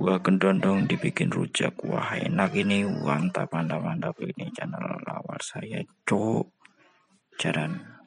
buah kendondong dibikin rujak. Wah, enak ini. Mantap, mantap, mantap. Ini channel lawar saya, cok. jalan